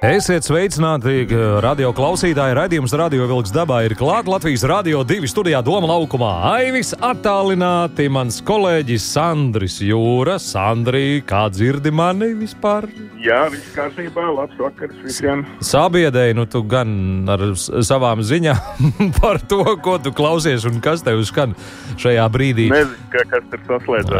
Esiet sveicināti, radio klausītāji. Radījums Radio Vilks dabā ir klāts Latvijas Rādio 2 studijā Doma laukumā. Aivis attālināti mans kolēģis Sandris Jūra. Sandrī, kā dzirdi mani vispār? Jā, viss kārtībā. Labs vakars visiem. Sabiedēji, nu tu gan ar savām ziņām par to, ko tu klausies un kas tev skan šajā brīdī. Nezinu, ka, kas tur saslēdzās.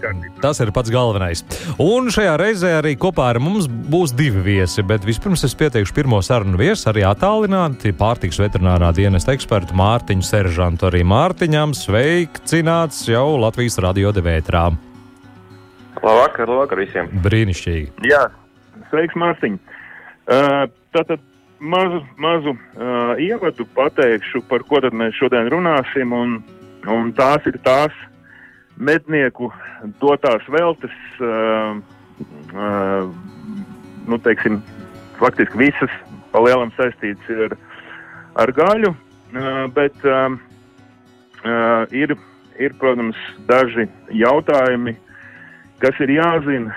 Kārtībā. Tas ir pats galvenais. Un šajā reizē arī kopā ar mums būs divi viesi bet vispirms es pieteikšu pirmo sarunu viesu, arī attālināti pārtiks veterinārā dienesta ekspertu Mārtiņu Seržantu. Arī Mārtiņam sveicināts jau Latvijas radio devētrā. Labvakar, labvakar visiem! Brīnišķīgi! Jā, sveiks Mārtiņ! Uh, tātad mazu, mazu uh, ievadu pateikšu, par ko tad mēs šodien runāsim, un, un tās ir tās mednieku dotās veltes, uh, uh, nu, teiksim, faktiski visas pa lielam saistītas ar, ar gaļu, bet ir, ir, protams, daži jautājumi, kas ir jāzina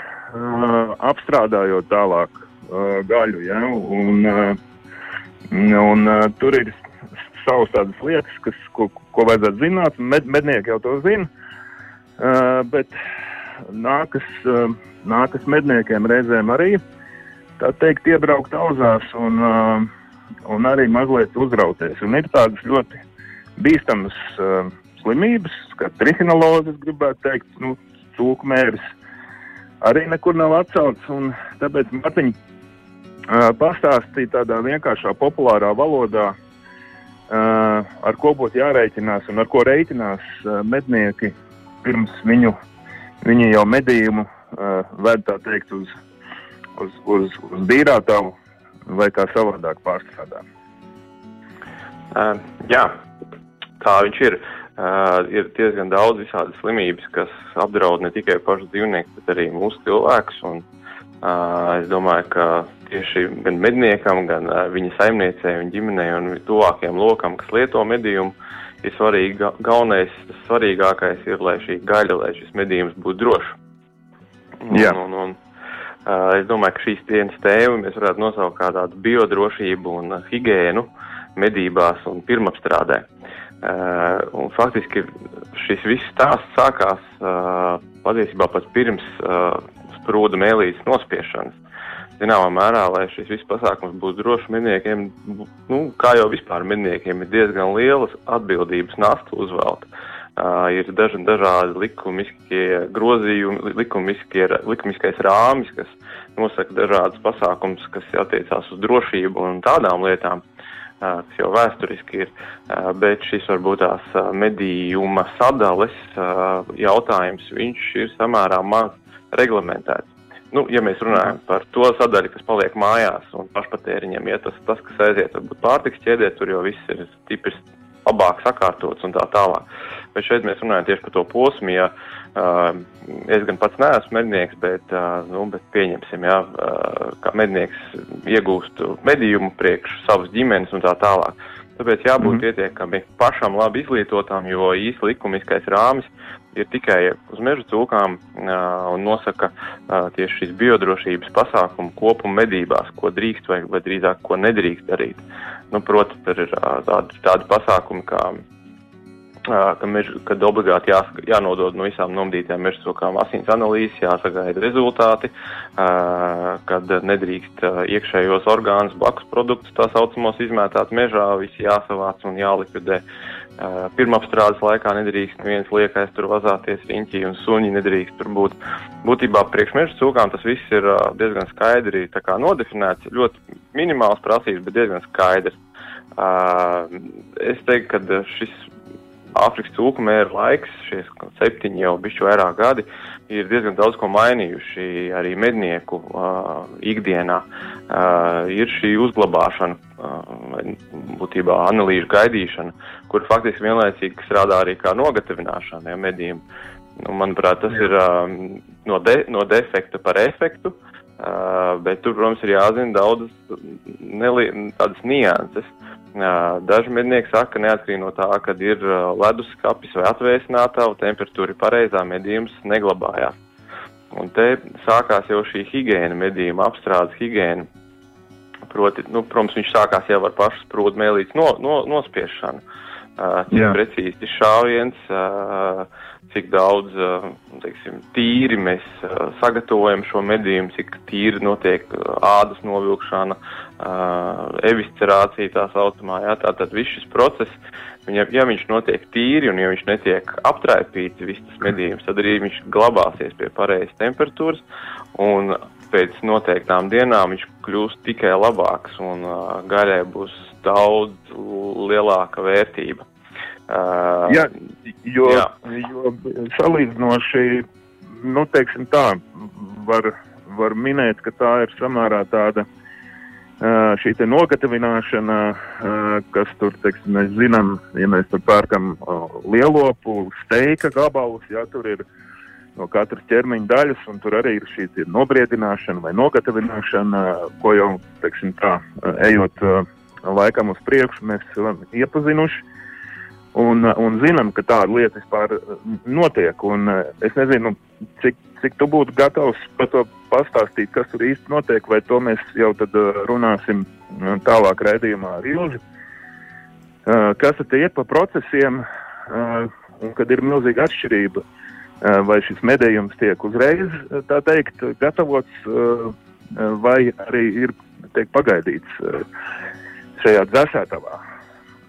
apstrādājot tālāk gaļu. Ja? Un, un tur ir savas tādas lietas, kas, ko, ko vajadzētu zināt. Med, mednieki jau to zina, bet nākas, nākas medniekiem reizēm arī uh, tā teikt, iebraukt auzās un, uh, un arī mazliet uzrauties. Un ir tādas ļoti bīstamas uh, slimības, kā trihinolozes, gribētu teikt, nu, cūku mēris. Arī nekur nav atcelts, un tāpēc Mārtiņa uh, pastāstīja tādā vienkāršā, populārā valodā, uh, ar ko būtu jārēķinās un ar ko reiķinās uh, mednieki pirms viņu, viņu jau medījumu uh, ved tā teikt uz uz, uz, uz dīrātavu vai kā savādāk pārstrādā. Uh, jā, tā viņš ir. Uh, ir diezgan daudz visādas slimības, kas apdraud ne tikai pašu dzīvnieku, bet arī mūsu cilvēkus. Un, uh, es domāju, ka tieši gan medniekam, gan uh, viņa saimniecei, viņa ģimenei un tuvākajam lokam, kas lieto medījumu, ir svarīgi, galvenais, tas svarīgākais ir, lai šī gaļa, lai šis medījums būtu drošs. Un, Jā. un, un, Uh, es domāju, ka šīs dienas tēmu mēs varētu nosaukt kā tādu biodrošību un uh, higiēnu medībās un pirmapstrādē. Uh, un faktiski šis viss stāsts sākās patiesībā pat pirms sprūda mēlīs nospiešanas. Zināmā mērā, lai šis viss pasākums būtu drošs medniekiem, nu, kā jau vispār medniekiem, ir diezgan lielas atbildības nasta uzvelta. Uh, ir daži dažādi likumiskie grozījumi, likumiskie, likumiskais rāmis, kas nosaka dažādas pasākums, kas attiecās uz drošību un tādām lietām, kas jau vēsturiski ir, bet šis varbūt tās medījuma sadales jautājums, viņš ir samērā maz reglamentēts. Nu, ja mēs runājam par to sadaļu, kas paliek mājās un pašpatēriņiem, ja tas, tas kas aiziet varbūt pārtiks ķēdē, tur jau viss ir stiprs labāk sakārtots un tā tālāk. Bet šeit mēs runājam tieši par to posmu, ja uh, es gan pats neesmu mednieks, bet, uh, nu, bet pieņemsim, ja, uh, kā mednieks iegūst medījumu priekš savas ģimenes un tā tālāk. Tāpēc jābūt mm -hmm. pietiekami pašam labi izglītotām, jo īsti likumiskais rāmis ir tikai uz meža cūkām uh, un nosaka uh, tieši šīs biodrošības pasākumu kopumu medībās, ko drīkst vai, vai drīzāk ko nedrīkst darīt. Nu, proti, tur ir uh, tādi, tādi pasākumi, kā ka mež, kad obligāti jā, jānodod no visām nomdītajām meža cūkām asins analīzes, jāsagaida rezultāti, kad nedrīkst iekšējos orgānus, blakus produktus, tā saucamos izmētāt mežā, visi jāsavāc un jālikvidē. Pirmapstrādes laikā nedrīkst neviens liekais tur vazāties, riņķī un suņi nedrīkst tur būt. Būtībā priekš meža cūkām tas viss ir diezgan skaidri nodefinēts, ļoti minimāls prasības, bet diezgan skaidrs. Es teiktu, ka šis Āfrikas cūku mēra laiks, šie septiņi jau bišķi vairāk gadi, ir diezgan daudz ko mainījuši arī mednieku uh, ikdienā. Uh, ir šī uzglabāšana, uh, būtībā analīžu gaidīšana, kur faktiski vienlaicīgi strādā arī kā nogatavināšana ja, medījiem. Nu, manuprāt, tas ir uh, no, de, no defekta par efektu, uh, bet tur, protams, ir jāzina daudzas tādas nianses. Daži mednieki saka, ka neatkarīgi no tā, kad ir leduskapis vai atvēsinātā, temperatūra ir pareizā, medījums neglabājās. Un te sākās jau šī higiēna, medījuma apstrādes higiēna. Proti, nu, protams, viņš sākās jau ar pašu sprūdu mēlītes no, no, nospiešanu. Cik precīzi šāviens, cik daudz teiksim, tīri mēs sagatavojam šo medījumu, cik tīri notiek ādas novilkšana, eviscerācija tā saucamā. Jā, tātad viss šis process, ja, ja viņš notiek tīri un ja viņš netiek aptraipīts, viss tas medījums, tad arī viņš glabāsies pie pareizas temperatūras un pēc noteiktām dienām viņš kļūst tikai labāks un gaļai būs daudz lielāka vērtība. Uh, jā, jo, jā. jo salīdzinoši, nu, teiksim tā, var, var minēt, ka tā ir samērā tāda uh, šī te nogatavināšana, uh, kas tur, teiksim, mēs zinām, ja mēs tur pērkam lielopu, steika gabalus, jā, tur ir no katras ķermeņa daļas, un tur arī ir šī nobriedināšana vai nogatavināšana, ko jau, teiksim tā, ejot laikam uz priekšu, mēs esam iepazinuši un, un zinām, ka tāda lieta vispār uh, notiek. Un, uh, es nezinu, cik, cik tu būtu gatavs par to pastāstīt, kas tur īsti notiek, vai to mēs jau tad runāsim tālāk redzījumā ar Ilzi. Kas tad iet pa procesiem, un kad ir milzīga atšķirība, vai šis medījums tiek uzreiz, tā teikt, gatavots, vai arī ir, teikt, pagaidīts šajā dzēsētavā.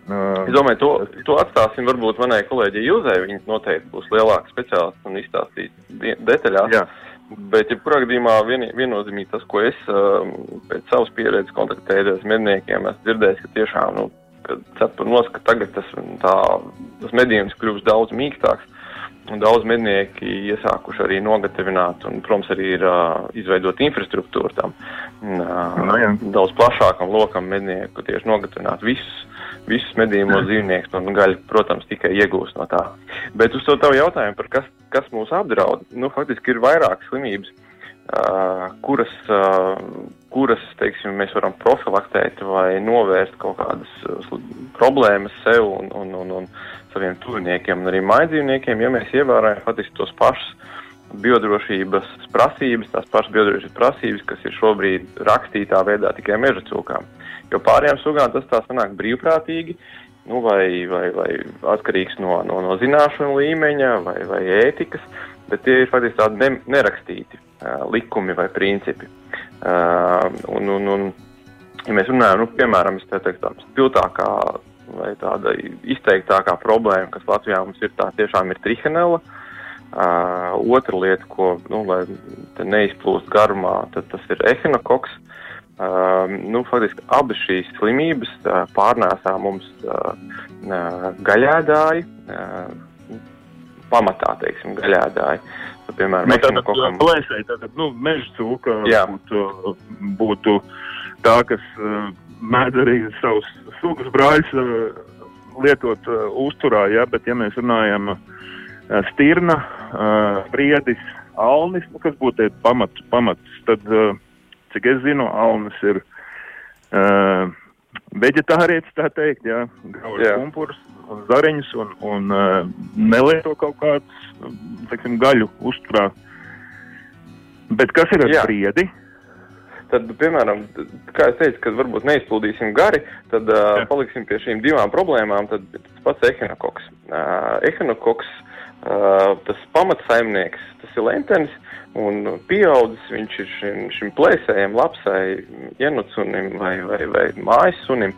Es domāju, to, to atstāsim varbūt manai kolēģei Jūzai. Viņa noteikti būs lielāka speciālista un izstāstīs detaļās. Jā. Bet, ja kurā gadījumā vien, viennozīmīgi tas, ko es pēc savas pieredzes kontaktējos medniekiem, esmu dzirdējis, ka tiešām, nu, kad cepur nos, ka tagad tas, tā, tas medījums kļūst daudz mīkstāks. Un daudz mednieki iesākuši arī nogatavināt, un, protams, arī ir uh, izveidot infrastruktūru tam uh, no, jā. daudz plašākam lokam mednieku tieši nogatavināt visus visus medījumos dzīvnieks un gaļa, protams, tikai iegūst no tā. Bet uz to tavu jautājumu par kas, kas mūs apdraud, nu, faktiski ir vairākas slimības, uh, kuras, uh, kuras, teiksim, mēs varam profilaktēt vai novērst kaut kādas uh, problēmas sev un, un, un, un saviem tuviniekiem un arī maidzīvniekiem, ja mēs ievērojam faktiski tos pašus biodrošības prasības, tās pašas biodrošības prasības, kas ir šobrīd rakstītā veidā tikai meža cūkām. Jo pārējām sugām tas tā sanāk brīvprātīgi, nu, vai, vai, vai atkarīgs no, no, no zināšanu līmeņa vai, vai ētikas, bet tie ir faktiski tādi ne, nerakstīti uh, likumi vai principi. Un, un, un, ja mēs runājam, nu, piemēram, teiktu, tā spilgtākā vai tāda izteiktākā problēma, kas Latvijā mums ir, tā tiešām ir trihenela. Uh, otra lieta, ko, nu, neizplūst garumā, tad tas ir ehinokoks. Uh, nu, faktiski abas šīs slimības uh, pārnēsā mums uh, gaļēdāji, uh, pamatā, teiksim, gaļēdāji. Piemēram, nu, tātad, kokam... plēsēji, tātad, nu, meža cūka būtu, būtu tā, kas uh, mēdz arī savus sugas brāļus uh, lietot uh, uzturā, ja, bet ja mēs runājam stirna, priedis, alnis, nu, kas būtu pamats, pamats, tad cik es zinu, Almas ir veģetārietis, tā teikt, jā, pumpurus un zariņus un, un uh, nelieto kaut kādus, teiksim, gaļu uzturā. Bet kas ir ar jā. briedi? Tad, piemēram, kā es teicu, kad varbūt neizpildīsim gari, tad uh, paliksim pie šīm divām problēmām. Tad tas pats ehinokoks. Uh, ehinokoks, uh, tas pamatsaimnieks, tas ir lentenis, Un pieaudzis viņš ir šim, šim plēsējam, lapsai, ienucunim vai, vai, vai mājas sunim.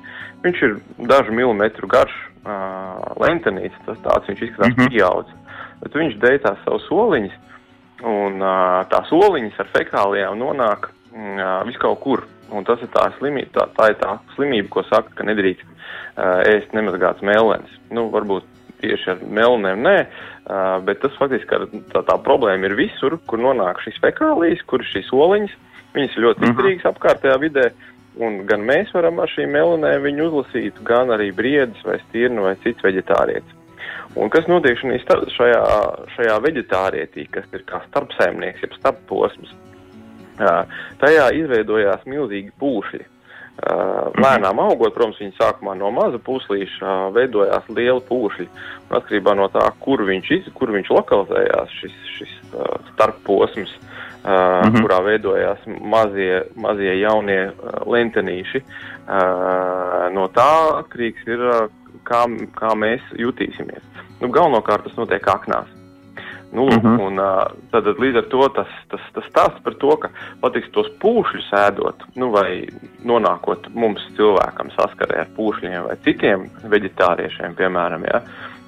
Viņš ir dažu milimetru garš, uh, lentenīts, tas tāds viņš izskatās mm -hmm. pieaudzis. Bet viņš dēļ tās savus soliņus, un uh, tās soliņas ar fekālijām nonāk uh, vis kaut kur. Un tas ir tā slimība, tā, tā ir tā slimība, ko saka, ka nedrīkst uh, ēst nemazgāts mēlens. Nu, varbūt tieši ar melnēm nē, uh, bet tas faktiski tā, tā problēma ir visur, kur nonāk šīs fekālijas, kur šīs oliņas. Viņas ir ļoti mhm. izturīgas mm -hmm. apkārtējā vidē, un gan mēs varam ar šīm melnēm viņu uzlasīt, gan arī briedis vai stirnu vai cits veģetārietis. Un kas notiek šajā, šajā veģetārietī, kas ir kā starpsaimnieks, jeb starpposms? Tajā izveidojās milzīgi pūšļi. Lēnām augot, protams, viņi sākumā no maza puslīša veidojās liela pūšļi. Atkarībā no tā, kur viņš, iz, kur viņš lokalizējās, šis, šis starpposms, uh, mm -hmm. kurā veidojās mazie, mazie jaunie lentenīši, uh, no tā atkarīgs ir, kā, kā mēs jutīsimies. Nu, galvenokārt tas notiek aknās. Nu, uh mhm. -huh. un, tad, līdz ar to tas, tas, tas stāsts par to, ka patiks tos pūšļus ēdot, nu, vai nonākot mums cilvēkam saskarē ar pūšļiem vai citiem veģetāriešiem, piemēram, ja,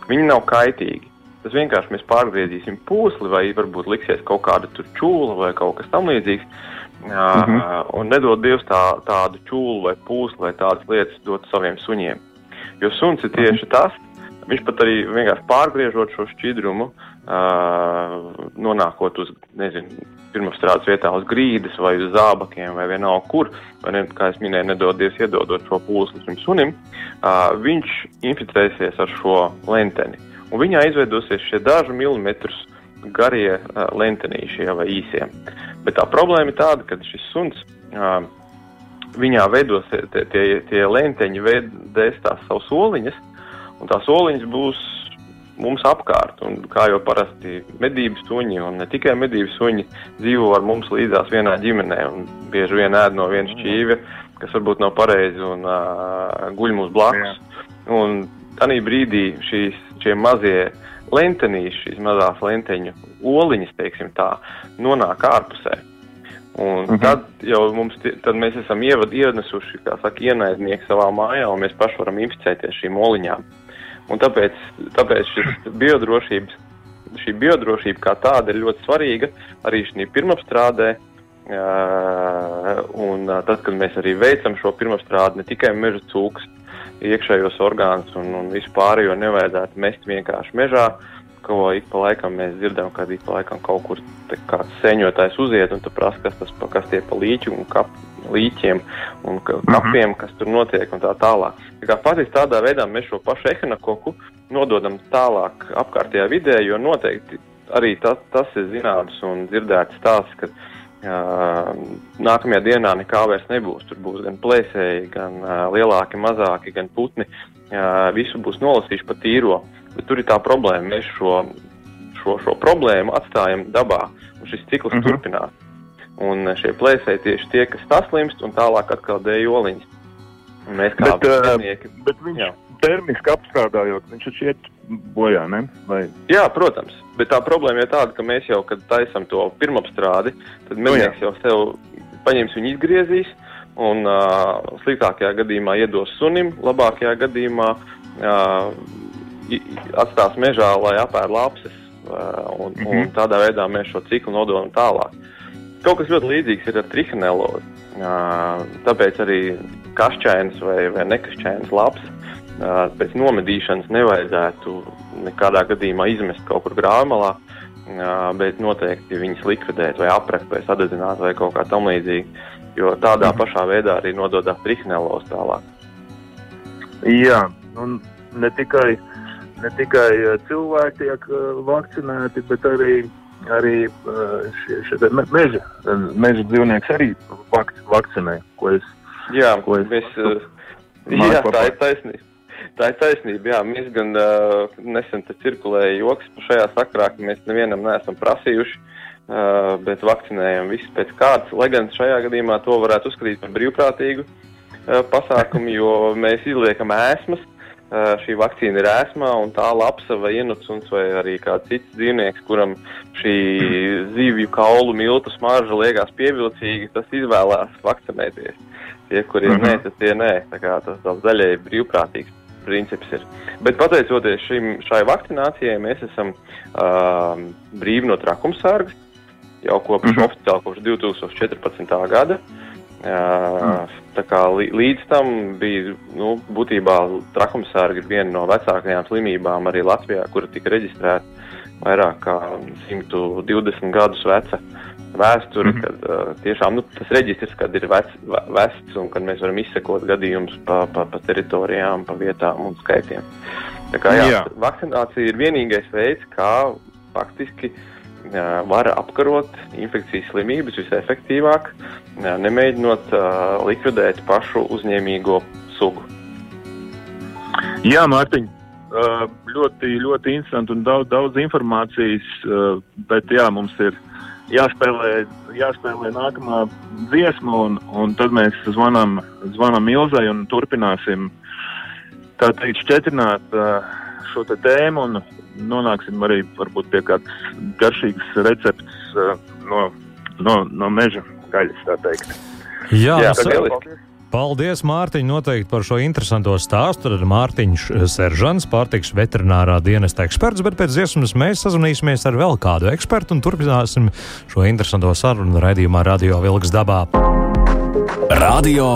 viņi nav kaitīgi. Tas vienkārši mēs pārgriezīsim pūsli, vai varbūt liksies kaut kāda čūla vai kaut kas tamlīdzīgs. Uh, uh -huh. Un nedod Dievs tā, tādu čūlu vai pūsli vai tādas lietas dot saviem suņiem. Jo suns ir tieši tas, viņš pat arī vienkārši pārgriežot šo šķidrumu, Uh, nonākot uz, nezinu, pirmapstrādes vietā uz grīdas vai uz zābakiem vai vienalga kur, vai, ne, kā es minēju, nedodies iedodot šo pūsli šim sunim, viņš inficēsies ar šo lenteni. Un viņā izveidosies šie dažu milimetrus garie uh, lentenīši vai īsie. Bet tā problēma ir tāda, ka šis suns, viņā veidos tie, tie, tie lenteņi, veidēs tās savas soliņas, un tās soliņas būs mums apkārt. Un, kā jau parasti medības suņi, un ne tikai medības suņi, dzīvo ar mums līdzās vienā ģimenē un bieži vien ēd no vienas šķīvja, kas varbūt nav pareizi un uh, guļ mums blakus. Un tādā brīdī šīs, šie mazie lentenīši, šīs mazās lenteņu oliņas, teiksim tā, nonāk ārpusē. Un mhm. tad jau mums, tad mēs esam ievad, ienesuši, kā saka, ienaidnieki savā mājā, un mēs paši varam inficēties šīm oliņām. Un tāpēc, tāpēc biodrošības, šī biodrošība kā tāda ir ļoti svarīga arī šī pirmapstrādē. Uh, un uh, tad, kad mēs arī veicam šo pirmapstrādi, ne tikai meža cūks, iekšējos orgānus un, un vispār, jo nevajadzētu mest vienkārši mežā, ko ik pa laikam mēs dzirdam, kad ik pa laikam kaut kur kāds sēņotājs uziet un prasa, kas tas kas tie pa līķu un kap, līķiem un mhm. kapiem, kas tur notiek un tā tālāk. Tā kā faktiski tādā veidā mēs šo pašu ehinakoku nododam tālāk apkārtējā vidē, jo noteikti arī tas, tas ir zināms un dzirdēts stāsts, ka uh, nākamajā dienā nekā vairs nebūs. Tur būs gan plēsēji, gan uh, lielāki, mazāki, gan putni. Uh, visu būs nolasījuši pa tīro. Bet tur ir tā problēma. Mēs šo, šo, šo problēmu atstājam dabā, un šis cikls mm -hmm. turpinās. Un šie plēsēji tieši tie, kas saslimst un tālāk atkal dēļ oliņas. Un mēs kā zemnieki. Bet, uh, bet viņš jā. termiski apstrādājot, viņš taču iet bojā, ne? Vai? Jā, protams. Bet tā problēma ir tāda, ka mēs jau, kad taisam to pirmapstrādi, tad mednieks nu, jau sev paņems viņu izgriezīs un uh, sliktākajā gadījumā iedos sunim, labākajā gadījumā uh, atstās mežā, lai apēd lapses. Uh, un, mm -hmm. un tādā veidā mēs šo ciklu nododam tālāk. Kaut kas ļoti līdzīgs ir ar trihanelozi. Tāpēc arī kašķēns vai, vai nekašķēns labs pēc nomedīšanas nevajadzētu nekādā gadījumā izmest kaut kur grāmatā, bet noteikti viņas likvidēt vai aprekt vai sadedzināt vai kaut kā tam līdzīga. Jo tādā mhm. pašā veidā arī nododās trihanelozi tālāk. Jā, un ne tikai, ne tikai cilvēki tiek vakcinēti, bet arī arī šie, šie meža, meža dzīvnieks arī vak, vakcinē, ko es. Jā, ko es, mēs, jā tā ir taisnība. Tā ir taisnība, jā. Mēs gan uh, nesen cirkulēja joks par šajā sakrā, ka mēs nevienam neesam prasījuši, uh, bet vakcinējam visu pēc kārtas, lai gan šajā gadījumā to varētu uzskatīt par brīvprātīgu uh, pasākumu, jo mēs izliekam ēsmas, šī vakcīna ir ēsmā, un tā lapsa vai ienucuns vai arī kāds cits dzīvnieks, kuram šī zivju kaulu miltu smarža liekas pievilcīga, tas izvēlās vakcinēties. Tie, kuriem -hmm. nē, tas tie nē. Tā kā tas tāds daļai brīvprātīgs princips ir. Bet pateicoties šim, šai vakcinācijai, mēs esam uh, brīvi no trakumsargas jau kopš -hmm. oficiāli kopš 2014. gada. Tā kā līdz tam bija nu, būtībā trakumsārga viena no vecākajām slimībām arī Latvijā, kura tika reģistrēta vairāk kā 120 gadus veca vēsture, mm -hmm. kad uh, tiešām nu, tas reģistrs, kad ir vec, vests un kad mēs varam izsekot gadījumus pa, pa, pa teritorijām, pa vietām un skaitiem. Tā kā jā, jā. vakcinācija ir vienīgais veids, kā faktiski uh, var apkarot infekcijas slimības visefektīvāk, nemēģinot likvidēt pašu uzņēmīgo sugu. Jā, Mārtiņ, ļoti, ļoti interesanti un daudz, daudz informācijas, bet jā, mums ir jāspēlē, jāspēlē nākamā dziesma, un, un tad mēs zvanām, zvanām Ilzai un turpināsim tā teikt šķetrināt šo te tēmu un nonāksim arī varbūt pie kādas garšīgas receptes no, no, no meža gaļas. Jā, Jā tas ir. Paldies, Mārtiņ, noteikti par šo interesanto stāstu. Tad Mārtiņš Seržants, pārtiks veterinārā dienesta eksperts, bet pēc dziesmas mēs sazvanīsimies ar vēl kādu ekspertu un turpināsim šo interesanto sarunu raidījumā Radio Vilks dabā. Radio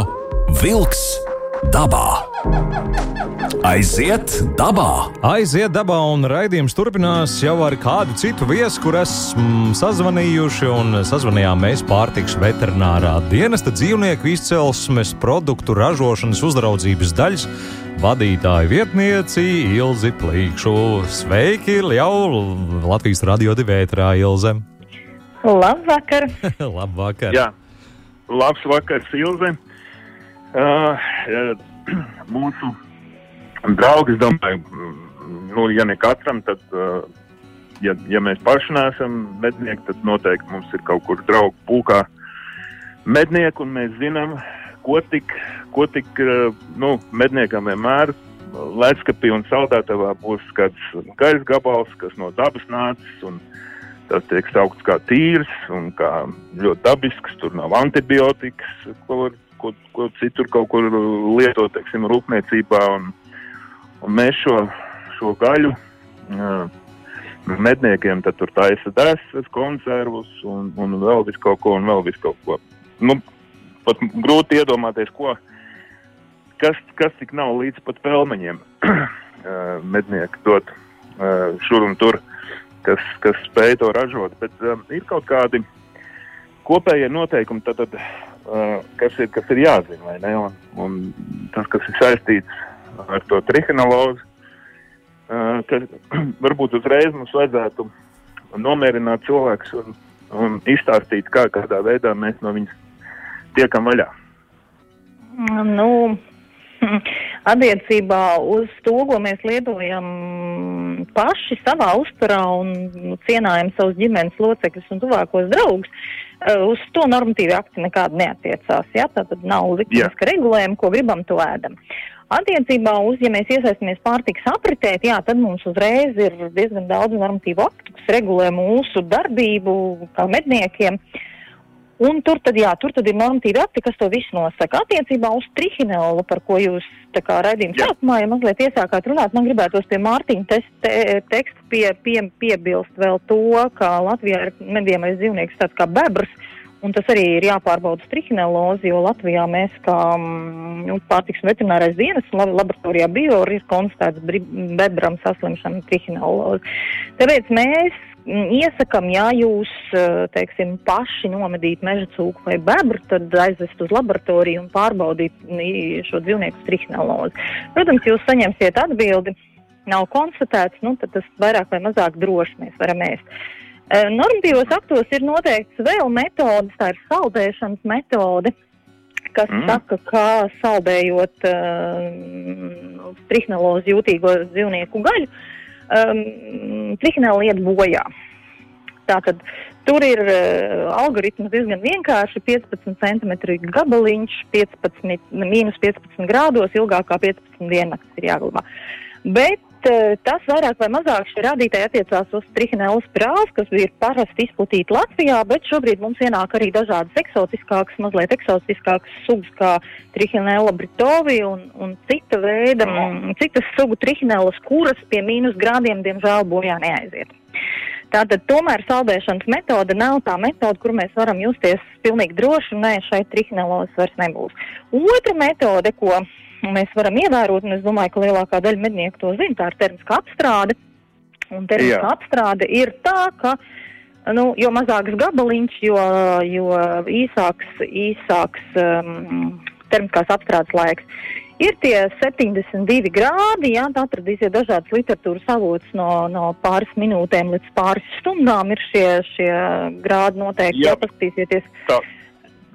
Vilks dabā! Aiziet dabā! Aiziet dabā, un raidījums turpinās jau ar kādu citu viesu, kur esam sazvanījuši. Sazvanījām mēs pārtiks veterinārā dienesta dzīvnieku izcelsmes produktu ražošanas uzraudzības daļas vadītāju vietnieci Ilzi Plīkšu. Sveiki, jau Latvijas radio divētrā Ilze! Labvakar! Labvakar! Jā, labs vakars, Ilze! Uh, mūsu draugi, es domāju, nu, ja ne katram, tad, uh, ja, ja mēs paši neesam mednieki, tad noteikti mums ir kaut kur draugu pūkā mednieki, un mēs zinām, ko tik, ko tik uh, nu, medniekam vienmēr ledskapī un saldētavā būs kāds gaļas gabals, kas no dabas nācis, un tas tiek saukts kā tīrs un kā ļoti dabisks, tur nav antibiotikas, ko, ko, ko citur kaut kur lietot, teiksim, rūpniecībā, un, Un mēs šo, šo gaļu uh, medniekiem tur taisa desas, konservus un, un vēl visu kaut ko, un vēl visu kaut ko. Nu, pat grūti iedomāties, ko, kas, kas tik nav līdz pat pelmeņiem uh, mednieki dot uh, šur un tur, kas, kas spēj to ražot. Bet um, ir kaut kādi kopējie noteikumi, tad, tad, uh, kas, ir, kas ir jāzina? Un, un tas, kas ir saistīts ar to trihinolozi, ka varbūt uzreiz mums vajadzētu nomierināt cilvēkus un, un izstāstīt, kā, kādā veidā mēs no viņas tiekam vaļā. Nu, attiecībā uz to, ko mēs lietojam paši savā uzturā un cienājam savus ģimenes locekļus un tuvākos draugus, uz to normatīvi akti nekādi neatiecās. Ja? Tā tad nav likuma regulējuma, ko gribam, to ēdam. Attiecībā uz, ja mēs iesaistamies pārtiks apritē, jā, tad mums uzreiz ir diezgan daudz normatīvu aktu, kas regulē mūsu darbību kā medniekiem. Un tur tad, jā, tur tad ir normatīvi akti, kas to visu nosaka. Attiecībā uz trihinelu, par ko jūs kā raidījuma sākumā, ja mazliet iesākāt runāt, man gribētos pie Mārtiņa te, te, tekstu pie, pie, piebilst vēl to, ka Latvijā ir medījamais dzīvnieks tāds kā bebrs, Un tas arī ir jāpārbauda trihinelozi, jo Latvijā mēs kā mm, nu, pārtiks un veterinārais dienas laboratorijā bio ir konstatēts bebram saslimšana trihinelozi. Tāpēc mēs mm, iesakam, ja jūs, eh, teiksim, paši nomedīt meža cūku vai bebru, tad aizvest uz laboratoriju un pārbaudīt mm, šo dzīvnieku trihinelozi. Protams, jūs saņemsiet atbildi, nav konstatēts, nu, tad tas vairāk vai mazāk droši mēs varam ēst. Normatīvos aktos ir noteikts vēl metodas, tā ir saldēšanas metode, kas mm. saka, kā saldējot uh, trihnelozi jūtīgo dzīvnieku gaļu, um, trihnela iet bojā. Tātad tur ir uh, algoritms diezgan vienkārši. 15 cm gabaliņš, 15, mīnus 15 grādos, ilgāk kā 15 diennakts ir jāglabā. Bet Eh, tas vairāk vai mazāk šie rādītāji attiecās uz trihinēlas prāvas, kas ir parasti izplatīta Latvijā, bet šobrīd mums ienāk arī dažādas eksotiskākas, mazliet eksotiskākas sugas, kā trihinēla britovi un, un cita veida, mm, citas sugu trihinēlas, kuras pie mīnus grādiem, diemžēl, bojā neaiziet. Tātad tomēr saldēšanas metode nav tā metode, kur mēs varam justies pilnīgi droši, un nē, šeit trihinelos vairs nebūs. Otra metode, ko mēs varam ievērot, un es domāju, ka lielākā daļa mednieku to zina, tā ir termiskā apstrāde. Un termiskā Jā. apstrāde ir tā, ka nu, jo mazāks gabaliņš, jo, jo īsāks, īsāks um, termiskās apstrādes laiks. Ir tie 72 grādi, jā, tā atradīsiet dažādas literatūras avots no, no pāris minūtēm līdz pāris stundām ir šie, šie grādi noteikti. Jā, paskatīsieties. Tā,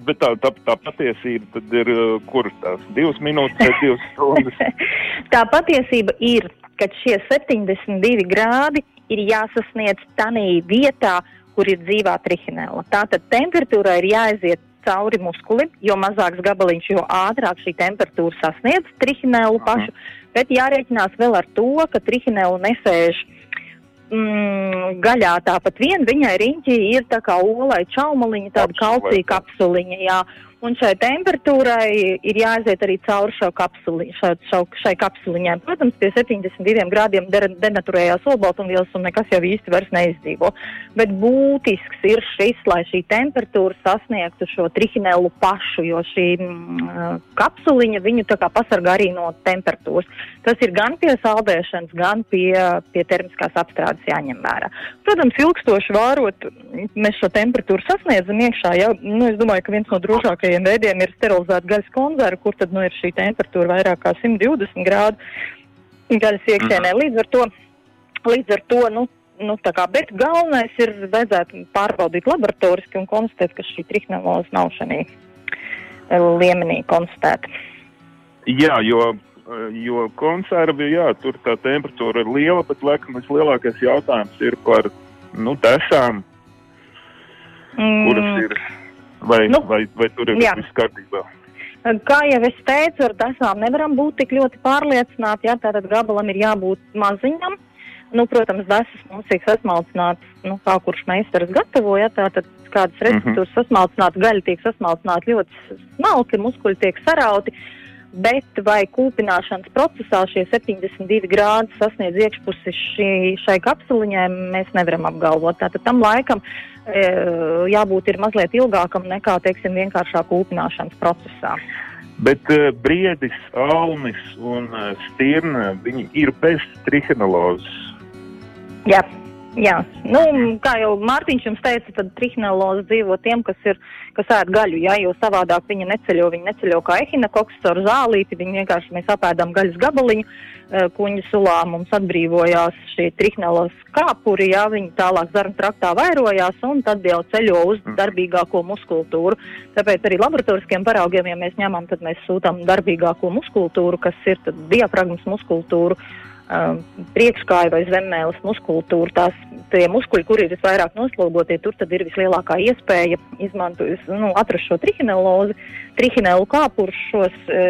bet tā, tā, tā patiesība tad ir, uh, kur tās divas minūtes vai divas stundas. Tā patiesība ir, ka šie 72 grādi ir jāsasniedz tanī vietā, kur ir dzīvā trihinēla. Tātad temperatūra ir jāaiziet cauri muskulim, jo mazāks gabaliņš, jo ātrāk šī temperatūra sasniedz trihinēlu pašu, bet jārēķinās vēl ar to, ka trihinēlu nesēž mm, gaļā tāpat vien, viņai riņķī ir tā kā olai čaumaliņa, tāda kalcija kapsuliņa, jā. Un šai temperatūrai ir jāaiziet arī cauri šo kapsuli, šai, šai, šai kapsuliņai. Protams, pie 72 grādiem de- denaturējās olbaltumvielas un nekas jau īsti vairs neizdzīvo. Bet būtisks ir šis, lai šī temperatūra sasniegtu šo trihinelu pašu, jo šī mm, kapsuliņa viņu tā kā pasargā arī no temperatūras. Tas ir gan pie saldēšanas, gan pie, pie termiskās apstrādes jāņem vērā. Protams, ilgstoši vārot, mēs šo temperatūru sasniedzam iekšā. Ja? Nu, es domāju, ka viens no drošākajiem veidiem ir sterilizēta gaļas konzerva, kur tad nu, ir šī temperatūra vairāk kā 120 grādu gaļas iekšēnē. Līdz ar to, līdz ar to nu, nu, kā, bet galvenais ir vajadzētu pārbaudīt laboratoriski un konstatēt, ka šī trihneloza nav šajā līmenī konstatēta. Jā, jo, uh, jo konservi, jā, tur tā temperatūra ir liela, bet laikam vislielākais jautājums ir par nu, kuras Mm. ir. Vai, Nu, vai, vai tur ir jā. viss kārtībā? Kā jau es teicu, ar tasām nevaram būt tik ļoti pārliecināti. Jā, tātad gabalam ir jābūt maziņam. Nu, protams, desas mums tiek sasmalcināts, nu, tā kurš meistars gatavo, ja tātad kādas receptūras mm -hmm. sasmalcināta, gaļa tiek sasmalcināta ļoti smalki, muskuļi tiek sarauti. Bet vai kūpināšanas procesā šie 72 grādi sasniedz iekšpusi šī, šai kapsuliņai, mēs nevaram apgalvot. Tātad tam laikam e, jābūt ir mazliet ilgākam nekā, teiksim, vienkāršā kūpināšanas procesā. Bet uh, briedis, alnis un uh, stirna, viņi ir bez trihinolozes. Jā, jā. Nu, kā jau Mārtiņš jums teica, tad trihineloze dzīvo tiem, kas, ir, kas ēd gaļu, jā, jo savādāk viņa neceļo, viņa neceļo kā ehinakoks ar zālīti, viņa vienkārši mēs apēdam gaļas gabaliņu, eh, kuņģa sulā mums atbrīvojās šie trihineloze kāpuri, jā, viņi tālāk zarnu traktā vairojās un tad jau ceļo uz darbīgāko muskultūru. Tāpēc arī laboratoriskiem paraugiem, ja mēs ņemam, tad mēs sūtām darbīgāko muskultūru, kas ir tad diafragmas muskultūru, um, priekškāju vai zemmēles muskultūru. Tās tie muskuļi, kur ir visvairāk noslogotie, tur tad ir vislielākā iespēja izmantot, nu, atrast šo trihinelozi, trihinelu kāpurus šos. E,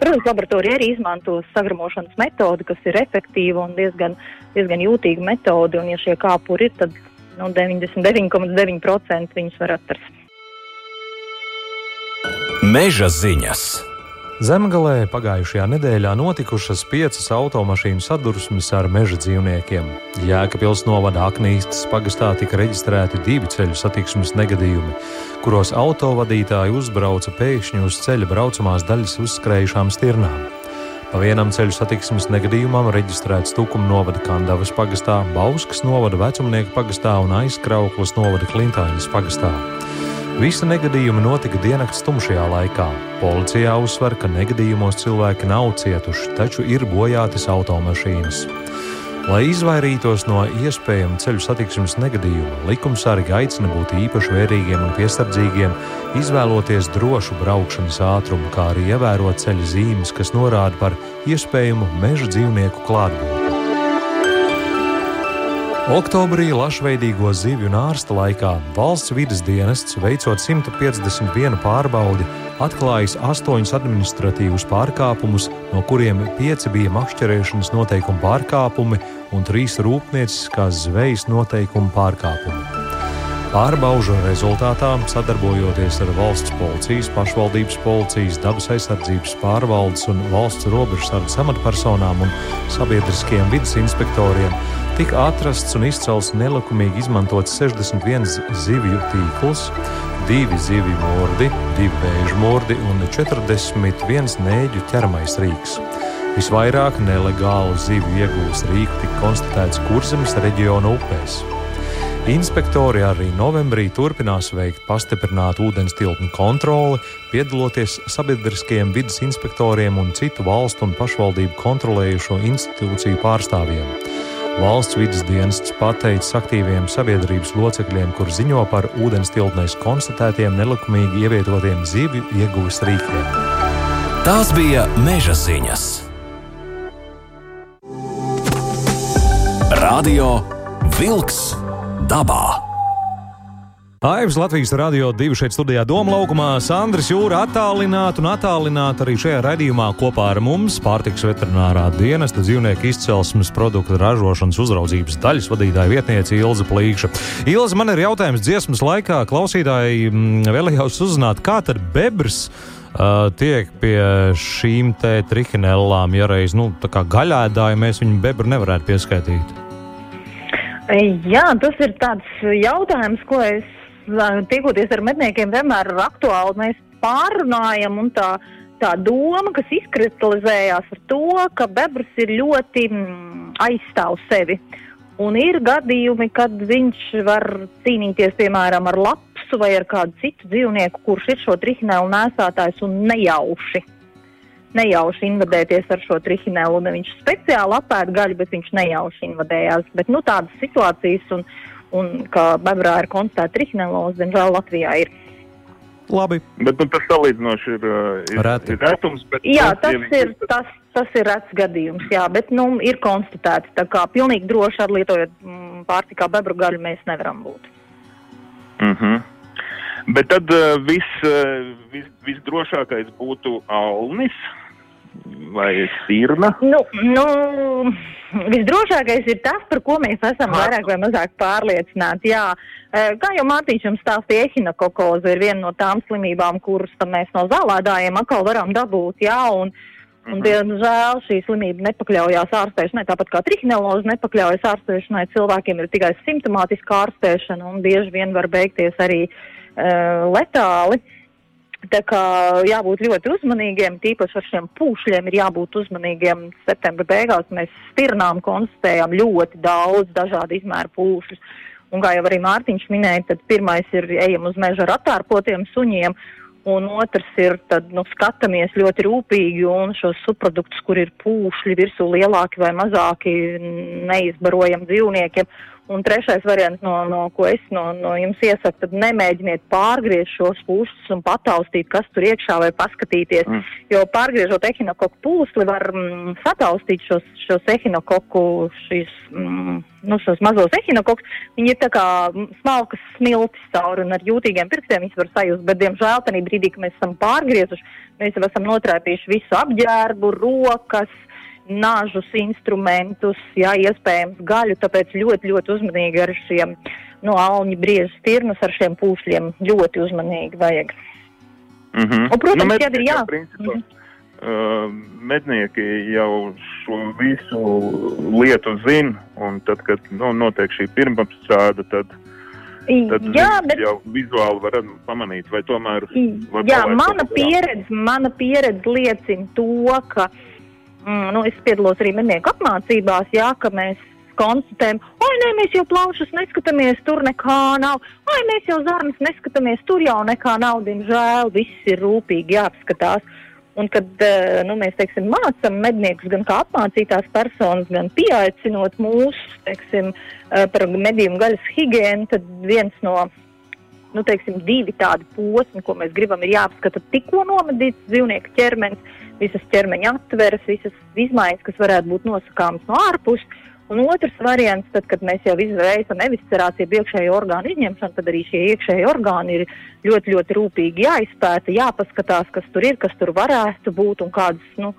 protams, laboratorija arī izmanto sagramošanas metodi, kas ir efektīva un diezgan, diezgan jūtīga metode, un ja šie kāpuri ir, tad nu, 99,9% viņus var atrast. Meža ziņas. Zemgalē pagājušajā nedēļā notikušas piecas automašīnu sadursmes ar meža dzīvniekiem. Jēkabils novada Aknīstas pagastā tika reģistrēti divi ceļu satiksmes negadījumi, kuros autovadītāji uzbrauca pēkšņi uz ceļa braucamās daļas uzskrējušām stirnām. Pa vienam ceļu satiksmes negadījumam reģistrēts Tukuma novada Kandavas pagastā, Bauskas novada Vecumnieku pagastā un Aizkrauklas novada Klintainas pagastā. Visi negadījumi notika diennakts tumšajā laikā. Policijā uzsver, ka negadījumos cilvēki nav cietuši, taču ir bojātas automašīnas. Lai izvairītos no iespējama ceļu satiksmes negadījuma, likumsargi aicina būt īpaši vērīgiem un piesardzīgiem, izvēloties drošu braukšanas ātrumu, kā arī ievērot ceļa zīmes, kas norāda par iespējamu meža dzīvnieku klātbūtni. Oktobrī lašveidīgo zivju nārsta laikā valsts vidas dienests, veicot 151 pārbaudi, atklājis astoņus administratīvus pārkāpumus, no kuriem pieci bija makšķerēšanas noteikumu pārkāpumi un trīs rūpnieciskās zvejas noteikumu pārkāpumi. Pārbaužu rezultātā, sadarbojoties ar valsts policijas, pašvaldības policijas, dabas aizsardzības pārvaldes un valsts robežsardzes amatpersonām un sabiedriskiem vidas inspektoriem, tika atrasts un izcelts nelikumīgi izmantots 61 zivju tīkls, divi zivju mūrdi, divi vēža mūrdi un 41 nēģu ķermais rīks. Visvairāk nelegālu zivju iegūs rīku tika konstatēts Kurzemes reģiona upēs. Inspektori arī novembrī turpinās veikt pastiprinātu ūdens tilpju kontroli, piedaloties sabiedriskajiem vidas inspektoriem un citu valstu un pašvaldību kontrolējušo institūciju pārstāvjiem. Valsts vidas dienests pateicis aktīviem sabiedrības locekļiem, kur ziņo par ūdens tilpnēs konstatētiem nelikumīgi ievietotiem zivju ieguves rīkiem. Tās bija meža ziņas. Radio Wolks dabā. Aivs Latvijas radio divi šeit studijā Doma laukumā. Sandrs Jūra attālināti un attālināti arī šajā raidījumā kopā ar mums pārtiks veterinārā dienesta dzīvnieku izcelsmes produktu ražošanas uzraudzības daļas vadītāja vietniece Ilza Plīkša. Ilza, man ir jautājums dziesmas laikā. Klausītāji mm, vēlējās uzzināt, kā tad bebrs tiek pie šīm te trihinellām, ja reiz, nu, tā kā gaļēdāji mēs viņu bebru nevarētu pieskaitīt. Jā, tas ir tāds jautājums, ko es tiekoties ar medniekiem vienmēr ir aktuāli. Mēs pārunājam un tā, tā doma, kas izkristalizējās ar to, ka bebrs ir ļoti mm, aizstāv sevi. Un ir gadījumi, kad viņš var cīnīties, piemēram, ar lapsu vai ar kādu citu dzīvnieku, kurš ir šo trihinēlu nēsātājs un nejauši nejauši invadēties ar šo trihinēlu. Viņš speciāli apēda gaļu, bet viņš nejauši invadējās. Bet nu, tādas situācijas, un, un kā bebrā ir konstatēta trihinēlos, diemžēl Latvijā ir. Labi. Bet nu, tas salīdzinoši ir, ir, Reti. ir retums. Jā, tas ir, tas, tas ir rets gadījums, jā, bet nu, ir konstatēts. Tā kā pilnīgi droši ar lietojot mm, pārtikā bebru gaļu mēs nevaram būt. Mm -hmm. Bet tad uh, viss, uh, vis, visdrošākais būtu alnis vai sirna. Nu, nu, visdrošākais ir tas, par ko mēs esam vairāk vai mazāk pārliecināti. Jā, kā jau Mārtiņš jums stāstīja, ehinokokoze ir viena no tām slimībām, kuras mēs no zālēdājiem atkal varam dabūt. Jā, un, Un, diemžēl šī slimība nepakļaujās ārstēšanai, tāpat kā trihineloze nepakļaujas ārstēšanai. Cilvēkiem ir tikai simptomātiska ārstēšana un bieži vien var beigties arī uh, letāli. Tā kā jābūt ļoti uzmanīgiem, tīpaši ar šiem pūšļiem ir jābūt uzmanīgiem. Septembra beigās mēs stirnām konstatējām ļoti daudz dažādu izmēru pūšļus. Un kā jau arī Mārtiņš minēja, tad pirmais ir ejam uz meža ar attārpotiem suņiem, un otrs ir, tad, nu, skatāmies ļoti rūpīgi un šos subproduktus, kur ir pūšļi virsū lielāki vai mazāki, neizbarojam dzīvniekiem. Un trešais variants, no, no ko es no, no jums iesaku, tad nemēģiniet pārgriezt šos pūšļus un pataustīt, kas tur iekšā vai paskatīties. Mm. Jo pārgriežot ehinokoku pūsli, var mm, sataustīt šos, šos ehinokoku, šīs, mm, nu, šos mazos ehinokokus. Viņi ir tā kā smalkas smiltis cauri un ar jūtīgiem pirkstiem viņas var sajust, bet, diemžēl, tajā brīdī, kad mēs esam pārgriezuši, mēs jau esam notrēpījuši visu apģērbu, rokas nažus, instrumentus, jā, iespējams gaļu, tāpēc ļoti, ļoti uzmanīgi ar šiem no nu, alņu briežu stirnus ar šiem pūšļiem ļoti uzmanīgi vajag. Mm -hmm. Un, protams, nu, jā, ir jā. Principā, mm -hmm. uh, mednieki jau šo visu lietu zina, un tad, kad nu, notiek šī pirmapstrāde, tad Tad jā, bet jau vizuāli var pamanīt, vai tomēr. Jā, mana pieredze, mana pieredze liecina to, ka uh, mm, nu, es piedalos arī mednieku apmācībās, jā, ka mēs konstatējam, oi, nē, mēs jau plaušas neskatāmies, tur nekā nav, oi, mēs jau zarnas neskatāmies, tur jau nekā nav, diemžēl, viss ir rūpīgi jāapskatās. Un kad eh, nu, mēs teiksim, mācām medniekus gan kā apmācītās personas, gan pieaicinot mūsu teiksim, eh, par medījumu gaļas higiēnu, tad viens no nu, teiksim, divi tādi posmi, ko mēs gribam, ir jāapskata tikko nomedīts dzīvnieku ķermenis, visas ķermeņa atveres, visas izmaiņas, kas varētu būt nosakāmas no ārpuses. Un otrs variants, tad, kad mēs jau veicam eviscerāciju, iekšējo orgānu izņemšanu, tad arī šie iekšējie orgāni ir ļoti, ļoti rūpīgi jāizpēta, jāpaskatās, kas tur ir, kas tur varētu būt un kādas, nu,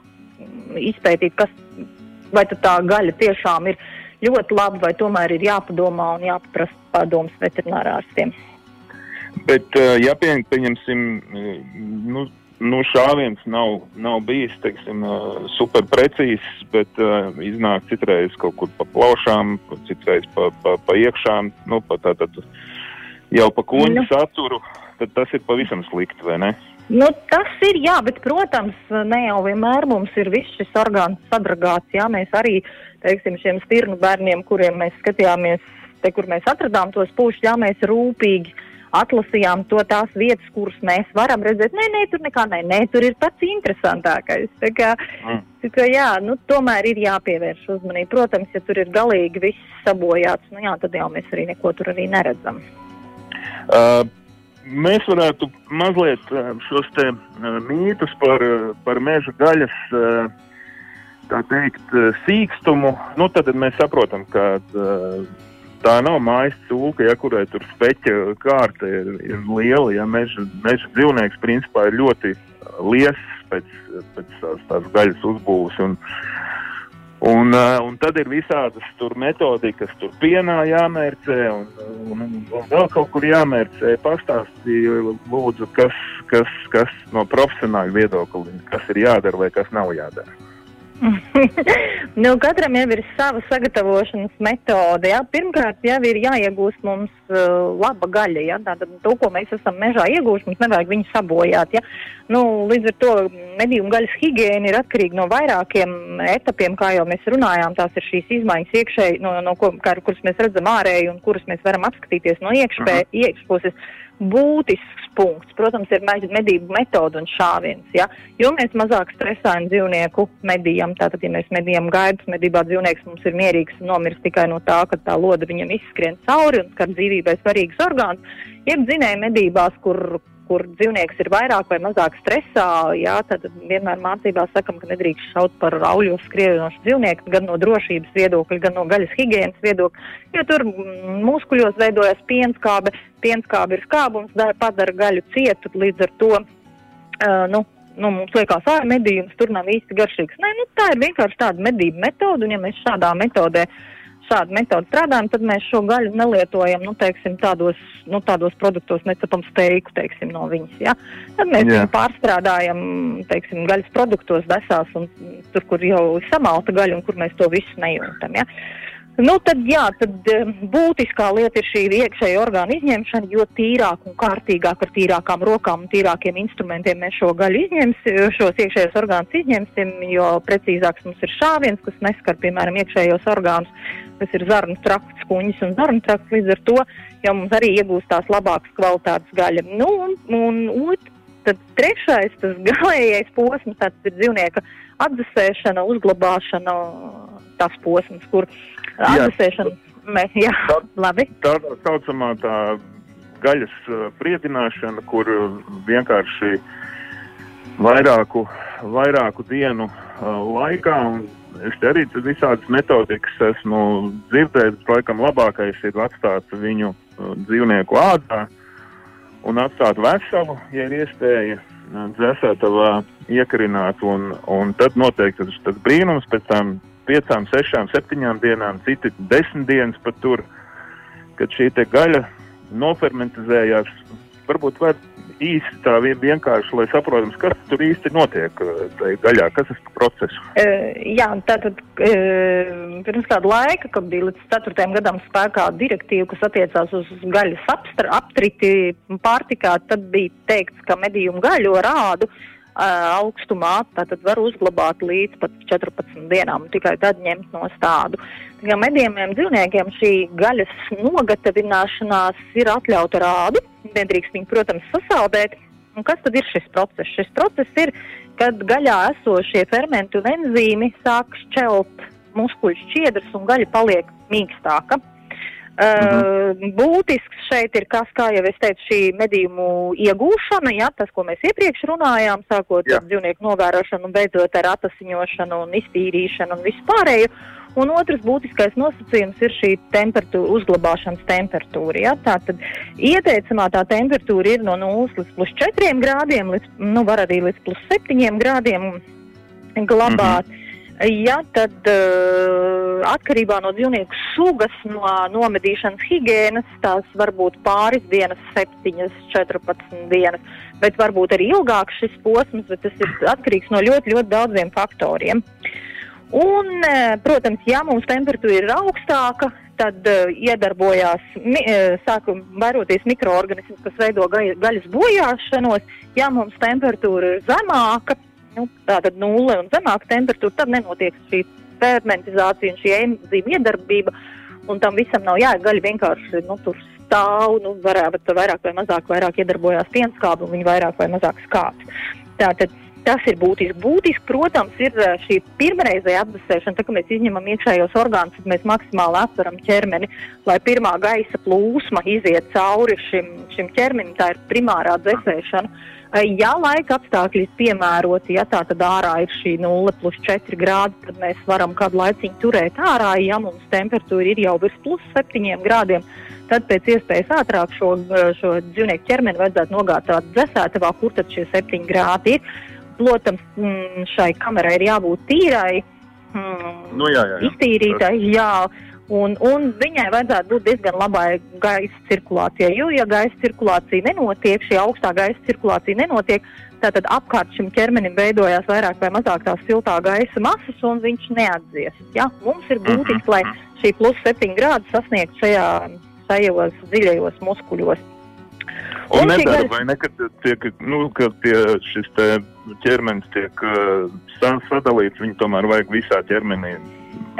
izpētīt, kas, vai tā gaļa tiešām ir ļoti laba, vai tomēr ir jāpadomā un jāpaprasa padoms veterinārārstiem. Bet, ja pie, pieņemsim, nu, nu, šāviens nav, nav bijis teiksim, super precīzs, bet uh, iznāk citreiz kaut kur pa plaušām, citreiz pa, pa, pa iekšām, nu, pa tātad jau pa koņu nu. saturu, tad tas ir pavisam slikti, vai ne? Nu, tas ir, jā, bet, protams, ne jau vienmēr mums ir viss šis orgāns sadragāts. Jā, mēs arī, teiksim, šiem stirnu bērniem, kuriem mēs skatījāmies, te, kur mēs atradām tos pušus, jā, mēs rūpīgi atlasījām to tās vietas, kuras mēs varam redzēt. Nē, nē, tur nekā nē, nē tur ir pats interesantākais. Tā kā, mm. tā kā, jā, nu, tomēr ir jāpievērš uzmanība. Protams, ja tur ir galīgi viss sabojāts, nu, jā, tad jau mēs arī neko tur arī neredzam. Uh, mēs varētu mazliet uh, šos te uh, mītus par, uh, par meža gaļas. Uh, Tā teikt, sīkstumu, nu tad mēs saprotam, ka uh, tā nav mājas cūka, ja kurai tur speķa kārta ir, ir liela. Ja meža, meža dzīvnieks principā ir ļoti liels pēc, pēc tās, tās gaļas uzbūves. Un, un, un tad ir visādas metodikas, tur pienā jāmērcē un, un, un vēl kaut kur jāmērcē. Pastāstīju, lūdzu, kas, kas, kas no profesionāla viedokļa, kas ir jādara vai kas nav jādara. nu, katram jau ir sava sagatavošanas metode. Ja? Pirmkārt, jau ir jāiegūst mums uh, laba gaļa. Ja? Tātad to, ko mēs esam mežā iegūši, mums nevajag viņu sabojāt. Ja? Nu, līdz ar to medību gaļas higiēna ir atkarīga no vairākiem etapiem, kā jau mēs runājām. Tās ir šīs izmaiņas iekšēji, no, no ko, kā, kuras mēs redzam ārēji un kuras mēs varam apskatīties no iekšpē, iekšpuses. Būtisks punkts, protams, ir medību metode un šāviens. Ja? Jo mēs mazāk stresājam dzīvnieku medījam. Tātad, ja mēs medījam gaidus, medībā dzīvnieks mums ir mierīgs un nomirst tikai no tā, ka tā loda viņam izskrien cauri un skar dzīvībai svarīgs orgāns. Ir dzinēji medībās, kur, kur dzīvnieks ir vairāk vai mazāk stresā, jā, tad vienmēr mācībās sakam, ka nedrīkst šaut par auļos skrienošu dzīvnieku, gan no drošības viedokļa, gan no gaļas higiēnas viedokļa, jo tur muskuļos veidojas pienskābe, pienskābe ir skābums, padara gaļu cietu, līdz ar to, uh, nu, nu, mums liekas, ah, medījums tur nav īsti garšīgs. Nē, nu, tā ir vienkārši tāda medību metode, un ja mēs šādā metodē uh, šādu metodu strādājam, tad mēs šo gaļu nelietojam nu, teiksim, tādos, nu, tādos produktos, necepam steiku teiksim, no viņas. Ja? Tad mēs viņu pārstrādājam teiksim, gaļas produktos, desās, un tur, kur jau samalta gaļa un kur mēs to visu nejūtam. Ja? Nu, tad, jā, tad būtiskā lieta ir šī iekšējā orgāna izņemšana, jo tīrāk un kārtīgāk ar tīrākām rokām un tīrākiem instrumentiem mēs šo gaļu izņemsim, šos iekšējos orgānus izņemsim, jo precīzāks mums ir šāviens, kas neskar, piemēram, iekšējos orgānus, kas ir zarnu trakts, kuņas un zarnu trakts, līdz ar to jau mums arī iegūstās labākas kvalitātes gaļa. Nu, un, un, un tad trešais, tas galējais posms, tāds ir dzīvnieka atdzesēšana, uzglabāšana, tas posms, kur atdzesēšana. Mēs, jā, tā, labi. Tā tā saucamā tā gaļas priedināšana, kur vienkārši vairāku, vairāku dienu uh, laikā, un te arī visādas metodikas esmu dzirdējis, bet laikam labākais ir atstāt viņu uh, dzīvnieku ādā un atstāt veselu, ja ir iespēja dzēsētavā iekarināt, un, un tad noteikti tas, tas brīnums pēc tam piecām, sešām, septiņām dienām, citi desmit dienas pat tur, kad šī gaļa nofermentizējās. Varbūt var īsti tā vienkārši, lai saprotam, kas tur īsti notiek uh, tajā gaļā, kas ir process. Uh, jā, tātad uh, pirms kāda laika, kad bija līdz 4. gadam spēkā direktīva, kas attiecās uz gaļas apstra, aptriti pārtikā, tad bija teikts, ka medījumu gaļu rādu augstumā, tātad var uzglabāt līdz pat 14 dienām, tikai tad ņemt no stādu. Ja medījumiem dzīvniekiem šī gaļas nogatavināšanās ir atļauta rādu, nedrīkst viņu, protams, sasaldēt. Un kas tad ir šis process? Šis process ir, kad gaļā esošie fermenti un enzīmi sāk šķelt muskuļu šķiedras un gaļa paliek mīkstāka. Uh, būtisks šeit ir kas, kā jau es teicu, šī medījumu iegūšana, ja, tas, ko mēs iepriekš runājām, sākot jā. ar dzīvnieku novērošanu un beidzot ar atasiņošanu un iztīrīšanu un vispārēju. Un otrs būtiskais nosacījums ir šī temperatūra, uzglabāšanas temperatūra. Ja? Tātad ieteicamā tā temperatūra ir no 0 līdz plus 4 grādiem, līdz, nu, var arī līdz plus 7 grādiem glabāt. Mm -hmm. Ja, tad uh, atkarībā no dzīvnieku sugas, no nomedīšanas higiēnas, tās var būt pāris dienas, 7, 14 dienas, bet varbūt arī ilgāks šis posms, bet tas ir atkarīgs no ļoti, ļoti daudziem faktoriem. Un, uh, protams, ja mums temperatūra ir augstāka, tad uh, iedarbojās, mi, uh, sāka vairoties mikroorganismi, kas veido ga gaļas bojāšanos. Ja mums temperatūra ir zemāka, nu, tātad nulle un zemāka temperatūra, tad nenotiek šī fermentizācija un šī enzīma iedarbība. Un tam visam nav jāgaļa vienkārši nu, tur stāv, nu, varētu vairāk vai mazāk vairāk iedarbojās pienskābi un viņi vairāk vai mazāk skāps. Tātad tas ir būtiski. Būtiski, protams, ir šī pirmreizēja apdusēšana, tad, kad mēs izņemam iekšējos orgānus, tad mēs maksimāli atveram ķermeni, lai pirmā gaisa plūsma iziet cauri šim, šim ķermenim. Tā ir primārā dzēsēšana. Ja laika apstākļi ir piemēroti, ja tā tad ārā ir šī 0,4 grādi, tad mēs varam kādu laiciņu turēt ārā. Ja mums temperatūra ir jau virs plus 7 grādiem, tad pēc iespējas ātrāk šo, šo dzīvnieku ķermeni vajadzētu nogādāt dzēsētavā, kur tad šie 7 grādi ir. Protams, šai kamerai ir jābūt tīrai, nu, jā, jā, jā. iztīrītai. Jā. Un, un viņai vajadzētu būt diezgan labai gaisa cirkulācijai. Jo, ja gaisa cirkulācija nenotiek, šī augstā gaisa cirkulācija nenotiek, tad apkārt šim ķermenim veidojās vairāk vai mazāk tās siltā gaisa masas, un viņš neatdzies. Ja? Mums ir būtiski, lai šī plus 7 grādi sasniegtu šajā, šajos dziļajos muskuļos. Un, un nedara, gaisa... vai ne, kad, tiek, nu, kad tie, šis ķermenis tiek uh, sadalīts, viņu tomēr vajag visā ķermenī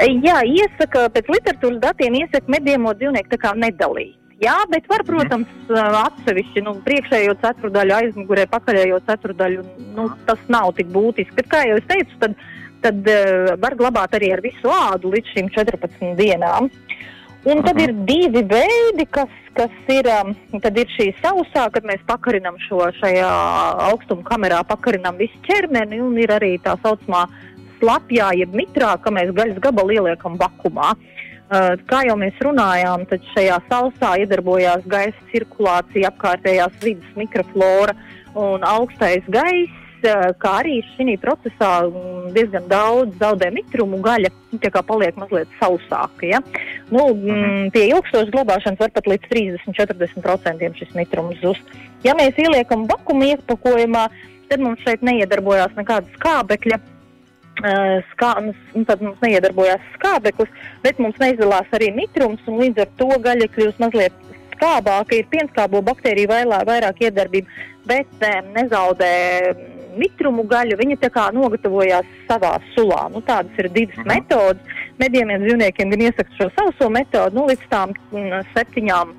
Jā, iesaka, pēc literatūras datiem iesaka medījamo dzīvnieku tā kā nedalīt. Jā, bet var, protams, atsevišķi nu, priekšējo ceturdaļu, aizmugurē pakaļējo ceturdaļu. Nu, tas nav tik būtiski. Bet, kā jau es teicu, tad, tad uh, var glabāt arī ar visu ādu līdz šīm 14 dienām. Un tad ir divi veidi, kas, kas ir, tad ir šī sausā, kad mēs pakarinam šo šajā augstuma kamerā, pakarinam visu ķermeni, un ir arī tā saucamā uh, slapjā, jeb mitrā, ka mēs gaļas gabalu ieliekam vakumā. Uh, kā jau mēs runājām, tad šajā sausā iedarbojās gaisa cirkulācija, apkārtējās vidas mikroflora un augstais gaiss, uh, kā arī šī procesā diezgan daudz zaudē mitrumu gaļa, paliek mazliet sausāka. Ja? Nu, mm, pie ilgstošas glabāšanas var pat līdz 30-40% šis mitrums zust. Ja mēs ieliekam vakumu iepakojumā, tad mums šeit neiedarbojās nekāda skābekļa skā, nu, tad mums neiedarbojās skābeklis, bet mums neizdalās arī mitrums, un līdz ar to gaļa kļūst mazliet skābāka, ir pienskābo baktēriju vairāk, vairāk iedarbība, bet um, nezaudē mitrumu gaļu, viņa tā kā nogatavojās savā sulā. Nu, tādas ir divas uh mhm. -huh. metodas. Medījumiem dzīvniekiem gan iesaka šo sauso metodu, nu, līdz tām m, septiņām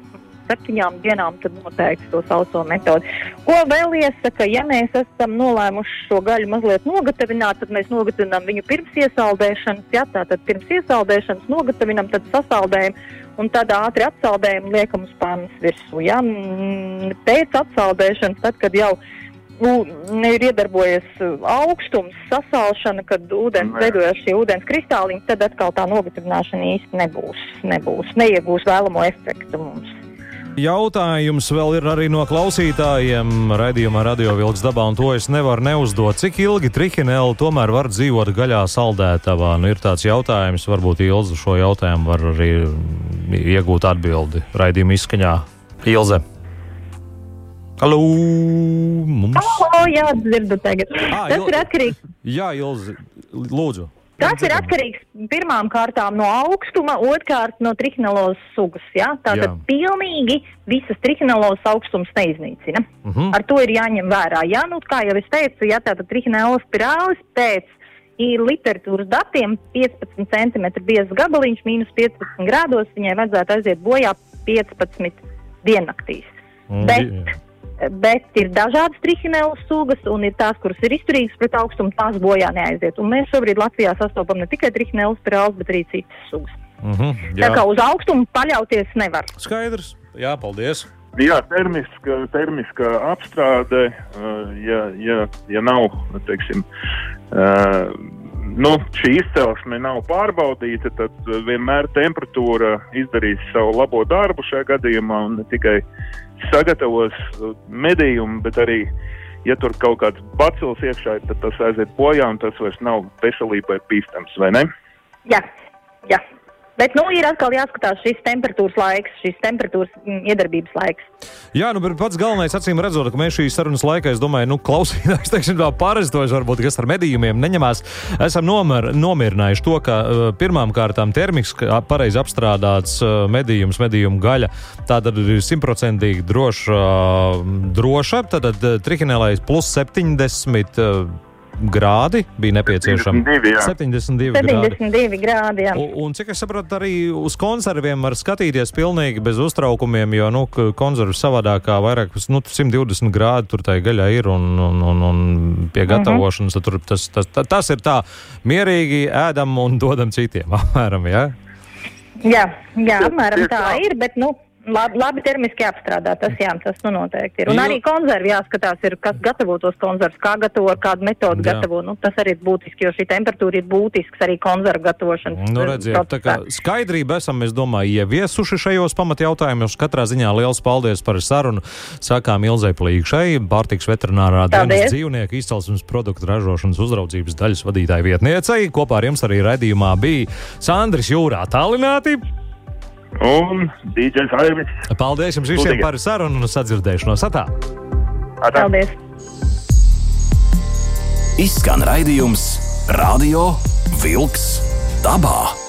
septiņām dienām, tad noteikti to sauso metodi. Ko vēl iesaka, ja mēs esam nolēmuši šo gaļu mazliet nogatavināt, tad mēs nogatavinām viņu pirms iesaldēšanas, ja tātad pirms iesaldēšanas nogatavinām, tad sasaldējam un tad ātri atsaldējam un liekam uz pannas virsū. Ja? Pēc atsaldēšanas, tad, kad jau nu, ir iedarbojies augstums, sasalšana, kad ūdens veidojas šie ūdens kristāliņi, tad atkal tā nogatavināšana īsti nebūs, nebūs, neiegūs vēlamo efektu mums. Jautājums vēl ir arī no klausītājiem raidījumā Radio Vilks dabā, un to es nevaru neuzdot. Cik ilgi trihinēli tomēr var dzīvot gaļā saldētavā? Nu, ir tāds jautājums, varbūt Ilza šo jautājumu var arī iegūt atbildi raidījuma izskaņā. Ilze. Halo! Mums... Halo, jā, dzirdu tagad. À, Tas Il... ir atkarīgs. Jā, Ilze, lūdzu. Tas ir atkarīgs pirmām kārtām no augstuma, otrkārt no trihinelos sugas. Ja? Tātad Jā. pilnīgi visas trihinelos augstums neiznīcina. Uh mhm. -huh. Ar to ir jāņem vērā. Ja? Nu, kā jau es teicu, ja tātad trihinelos spirālis pēc literatūras datiem 15 cm biezs gabaliņš, mīnus 15 grādos, viņai vajadzētu aiziet bojā 15 diennaktīs. Mm, Bet, jā bet ir dažādas trihinēlu sugas, un ir tās, kuras ir izturīgas pret augstumu, tās bojā neaiziet. Un mēs šobrīd Latvijā sastopam ne tikai trihinēlu spirāles, bet arī citas sugas. Mm -hmm, jā. Tā kā uz augstumu paļauties nevar. Skaidrs. Jā, paldies. Jā, termiska, termiska apstrāde, ja, ja, ja nav, teiksim, nu, šī izcelsme nav pārbaudīta, tad vienmēr temperatūra izdarīs savu labo darbu šajā gadījumā un ne tikai sagatavos uh, medījumu, bet arī ja tur kaut kāds bacils iekšā, ir, tad tas aiziet bojā un tas vairs nav veselībai bīstams, vai ne? Jā, jā. Bet nu, ir atkal jāskatās šis temperatūras laiks, šis temperatūras mm, iedarbības laiks. Jā, nu, bet pats galvenais, acīm redzot, ka mēs šīs sarunas laikā, es domāju, nu, klausītājs, teiksim, tā parastoši, varbūt, kas ar medījumiem neņemās, esam nomar, nomierinājuši to, ka uh, pirmām kārtām termiks, pareizi apstrādāts uh, medījums, medījuma gaļa, tā tad ir simtprocentīgi droša, uh, droša, tad uh, trihinēlais plus 70. Grādi bija nepieciešami. 72, jā. 72 grādi. 72 grādi. Jā. Un, un cik es saprotu, arī uz konserviem var skatīties pilnīgi bez uztraukumiem, jo nu, k- konservs savādākā vairāk nu, 120 grādi tur tai gaļā ir un, un, un, un pie gatavošanas tur tas, tas, tas, tas ir tā mierīgi ēdam un dodam citiem. Apmēram, ja? Jā, jā, apmēram tā. ir, bet nu, labi, labi termiski jāapstrādā. Tas, jā, tas nu noteikti ir. Un Jo- arī konservi jāskatās, ir, kas gatavo tos konservus, kā gatavo, ar kādu metodu Jā. gatavo. Nu, tas arī ir būtiski, jo šī temperatūra ir būtisks arī konservu gatavošanas Nu, eh, redziet, tā kā procesā. skaidrība esam, es domāju, ieviesuši šajos pamatjautājumos. Katrā ziņā liels paldies par sarunu. Sākām Ilzai Plīkšai, pārtiks veterinārā dienas dzīvnieku izcelsmes produktu ražošanas uzraudzības daļas vadītāja vietniecei. Kopā ar jums arī raidījumā bija Sandris Jūrā tālināti. Un DJs Aivis. Paldies jums visiem Lūdīgi. par sarunu un sadzirdēšanos. Atā! Atā. Paldies! Izskan raidījums Radio Vilks dabā.